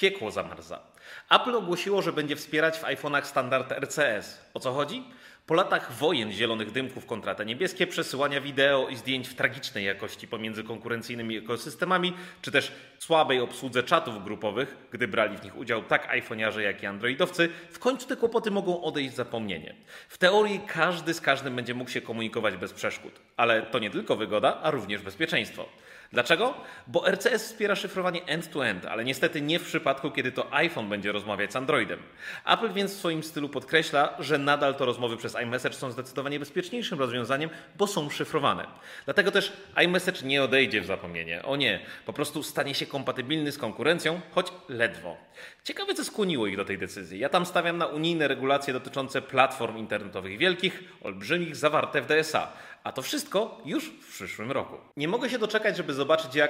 piekło zamarza. Apple ogłosiło, że będzie wspierać w iPhone'ach standard RCS. O co chodzi? Po latach wojen zielonych dymków kontra te niebieskie, przesyłania wideo i zdjęć w tragicznej jakości pomiędzy konkurencyjnymi ekosystemami, czy też słabej obsłudze czatów grupowych, gdy brali w nich udział tak iPhone'arze, jak i androidowcy, w końcu te kłopoty mogą odejść w zapomnienie. W teorii każdy z każdym będzie mógł się komunikować bez przeszkód, ale to nie tylko wygoda, a również bezpieczeństwo. Dlaczego? Bo RCS wspiera szyfrowanie end-to-end, ale niestety nie w przypadku, kiedy to iPhone będzie rozmawiać z Androidem. Apple więc w swoim stylu podkreśla, że nadal to rozmowy przez iMessage są zdecydowanie bezpieczniejszym rozwiązaniem, bo są szyfrowane. Dlatego też iMessage nie odejdzie w zapomnienie. O nie, po prostu stanie się kompatybilny z konkurencją, choć ledwo. Ciekawe, co skłoniło ich do tej decyzji. Ja tam stawiam na unijne regulacje dotyczące platform internetowych wielkich, olbrzymich, zawarte w DSA. A to wszystko już w przyszłym roku. Nie mogę się doczekać, żeby zobaczyć, jak